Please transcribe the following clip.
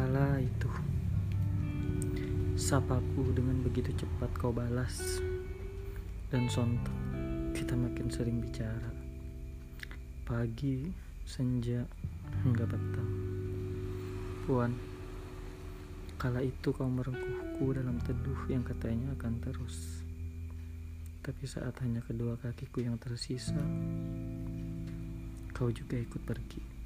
kala itu. Sapaku dengan begitu cepat kau balas. Dan sontak kita makin sering bicara. Pagi, senja, hingga petang. Puan, kala itu kau merengkuhku dalam teduh yang katanya akan terus. Tapi saat hanya kedua kakiku yang tersisa, kau juga ikut pergi.